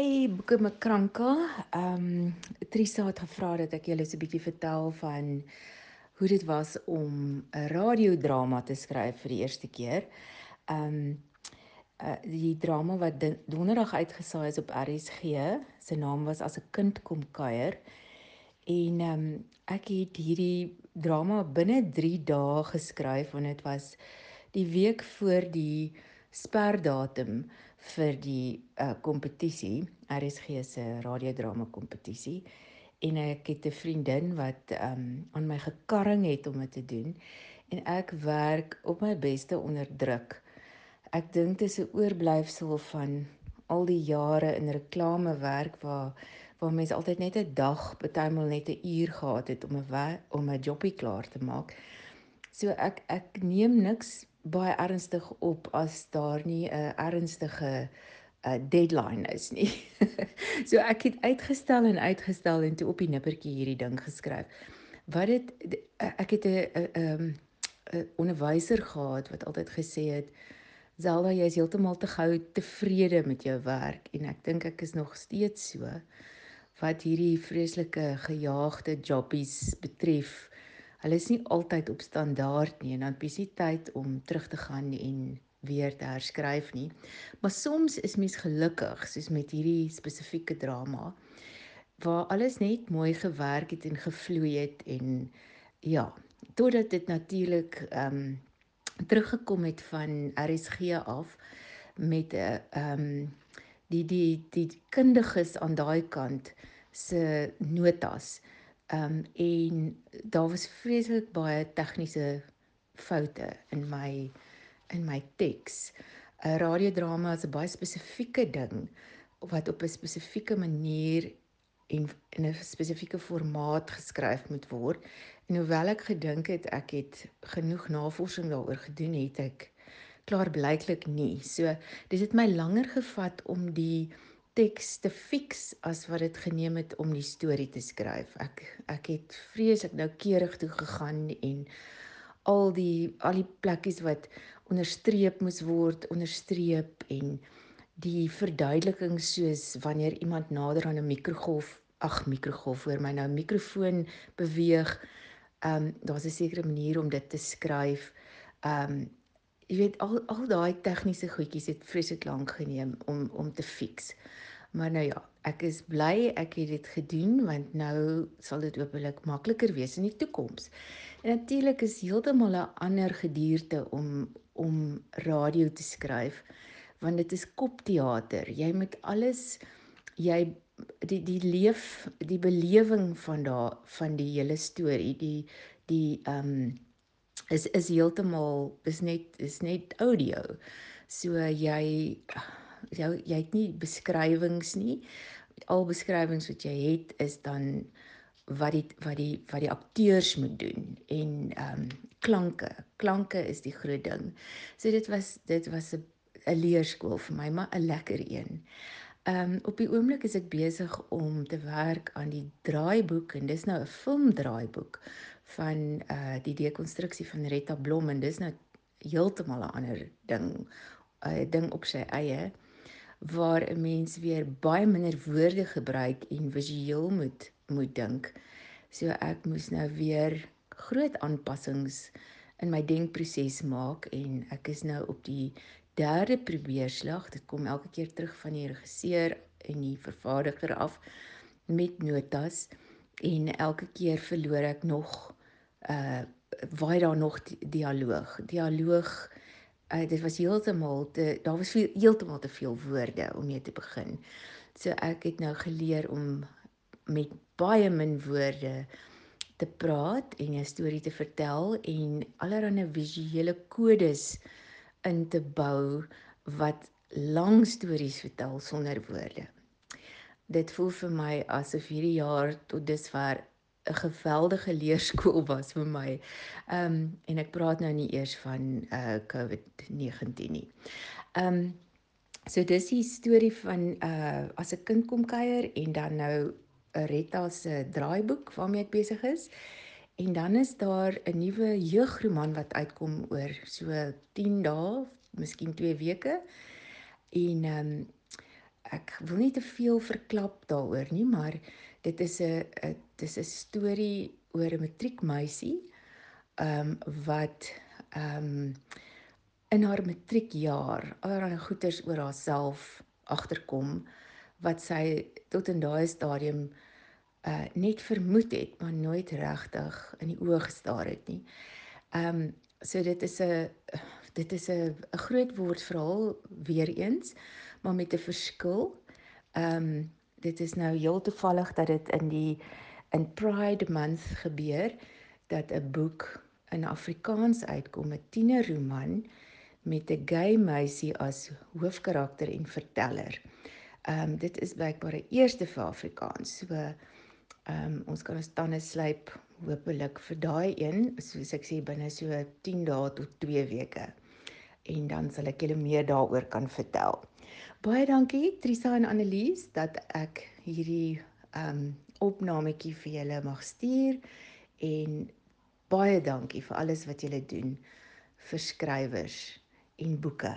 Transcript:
Hey Boeke Makranka, ehm um, Trisa het gevra dat ek julle so 'n bietjie vertel van hoe dit was om 'n radiodrama te skryf vir die eerste keer. Ehm um, uh, die drama wat donderdag uitgesaai is op RSG, sy naam was As 'n kind kom kuier. En ehm um, ek het hierdie drama binne 3 dae geskryf want dit was die week voor die sperdatum vir die uh kompetisie, RSG se radiodrama kompetisie. En ek het 'n vriendin wat um aan my gekarring het om dit te doen en ek werk op my beste onder druk. Ek dink dit is 'n oorblyfsel van al die jare in reklamewerk waar waar mense altyd net 'n dag, bytelmal net 'n uur gehad het om 'n om 'n jobbie klaar te maak. So ek ek neem niks baie ernstig op as daar nie 'n ernstige 'n uh, deadline is nie. so ek het uitgestel en uitgestel en toe op die nippertjie hierdie ding geskryf. Wat dit ek het 'n 'n 'n 'n onderwyser gehad wat altyd gesê het Zelda jy is heeltemal te gou tevrede met jou werk en ek dink ek is nog steeds so wat hierdie vreeslike gejaagde jobbies betref hulle is nie altyd op standaard nie en dan is dit tyd om terug te gaan en weer te herskryf nie. Maar soms is mens gelukkig soos met hierdie spesifieke drama waar alles net mooi gewerk het en gevloei het en ja, totdat dit natuurlik ehm um, teruggekom het van RSG af met 'n uh, ehm um, die die die kundiges aan daai kant se notas. Ehm um, en daar was vreeslik baie tegniese foute in my in my teks. 'n Radiodrama is 'n baie spesifieke ding wat op 'n spesifieke manier en in 'n spesifieke formaat geskryf moet word. En hoewel ek gedink het ek het genoeg navorsing daaroor gedoen het ek klaar blyklik nie. So dis het my langer gevat om die teks te fix as wat dit geneem het om die storie te skryf. Ek ek het vreeslik noukeurig toe gegaan en al die al die plekkies wat onderstreep moes word, onderstreep en die verduideliking soos wanneer iemand nader aan 'n mikrogolf, ag mikrogolf hoor my nou mikrofoon beweeg. Ehm um, daar's 'n sekere manier om dit te skryf. Ehm um, jy weet al al daai tegniese goedjies het vreeslik lank geneem om om te fix. Maar nou ja, ek is bly ek het dit gedoen want nou sal dit hopelik makliker wees in die toekoms. En natuurlik is heeltemal 'n ander gedierte om om radio te skryf want dit is kopteater. Jy moet alles jy die die leef die belewing van daar van die hele storie, die die ehm um, is is heeltemal is net is net audio. So jy jy jy het nie beskrywings nie. Al beskrywings wat jy het is dan wat die wat die wat die akteurs moet doen en ehm um, klanke. Klanke is die groot ding. So dit was dit was 'n 'n leerskool vir my, maar 'n lekker een. Ehm um, op die oomblik is ek besig om te werk aan die draaiboek en dis nou 'n filmdraaiboek van uh die dekonstruksie van Retta Blom en dis nou heeltemal 'n ander ding 'n uh, ding op sy eie waar 'n mens weer baie minder woorde gebruik en visueel moet moet dink. So ek moes nou weer groot aanpassings in my denkproses maak en ek is nou op die derde probeerslag. Dit kom elke keer terug van die regisseur en die vervaardiger af met notas en elke keer verloor ek nog uh waar daar nog dialoog. Dialoog uh dit was heeltemal te daar was heeltemal te veel woorde om mee te begin. So ek het nou geleer om met baie min woorde te praat en 'n storie te vertel en allerlei visuele kodes in te bou wat lang stories vertel sonder woorde. Dit voel vir my asof hierdie jaar tot dusver 'n geweldige leerskool was vir my. Ehm um, en ek praat nou nie eers van uh COVID-19 nie. Ehm um, so dis die storie van uh as 'n kind kom kuier en dan nou 'n Retta se draaiboek waarmee ek besig is. En dan is daar 'n nuwe jeugroman wat uitkom oor so 10 dae, miskien 2 weke. En ehm um, ek wil nie te veel verklap daaroor nie, maar dit is 'n dit is 'n storie oor 'n matriekmeisie ehm um, wat ehm um, in haar matriekjaar allerlei goeters oor haarself agterkom wat sy tot in daai stadium uh net vermoed het, maar nooit regtig in die oë gestaar het nie. Ehm um, so dit is 'n dit is 'n 'n groot woordverhaal weer eens, maar met 'n verskil. Ehm um, dit is nou heel toevallig dat dit in die in Pride Month gebeur dat 'n boek in Afrikaans uitkom, 'n tienerroman met 'n gay meisie as hoofkarakter en verteller. Ehm um, dit is blykbaar 'n eerste vir Afrikaans. So ehm um, ons kan ons tande slyp hopelik vir daai een, soos ek sê binne so 10 dae tot 2 weke. En dan sal ek julle meer daaroor kan vertel. Baie dankie Trisa en Annelies dat ek hierdie ehm um, opnametjie vir julle mag stuur en baie dankie vir alles wat julle doen vir skrywers en boeke.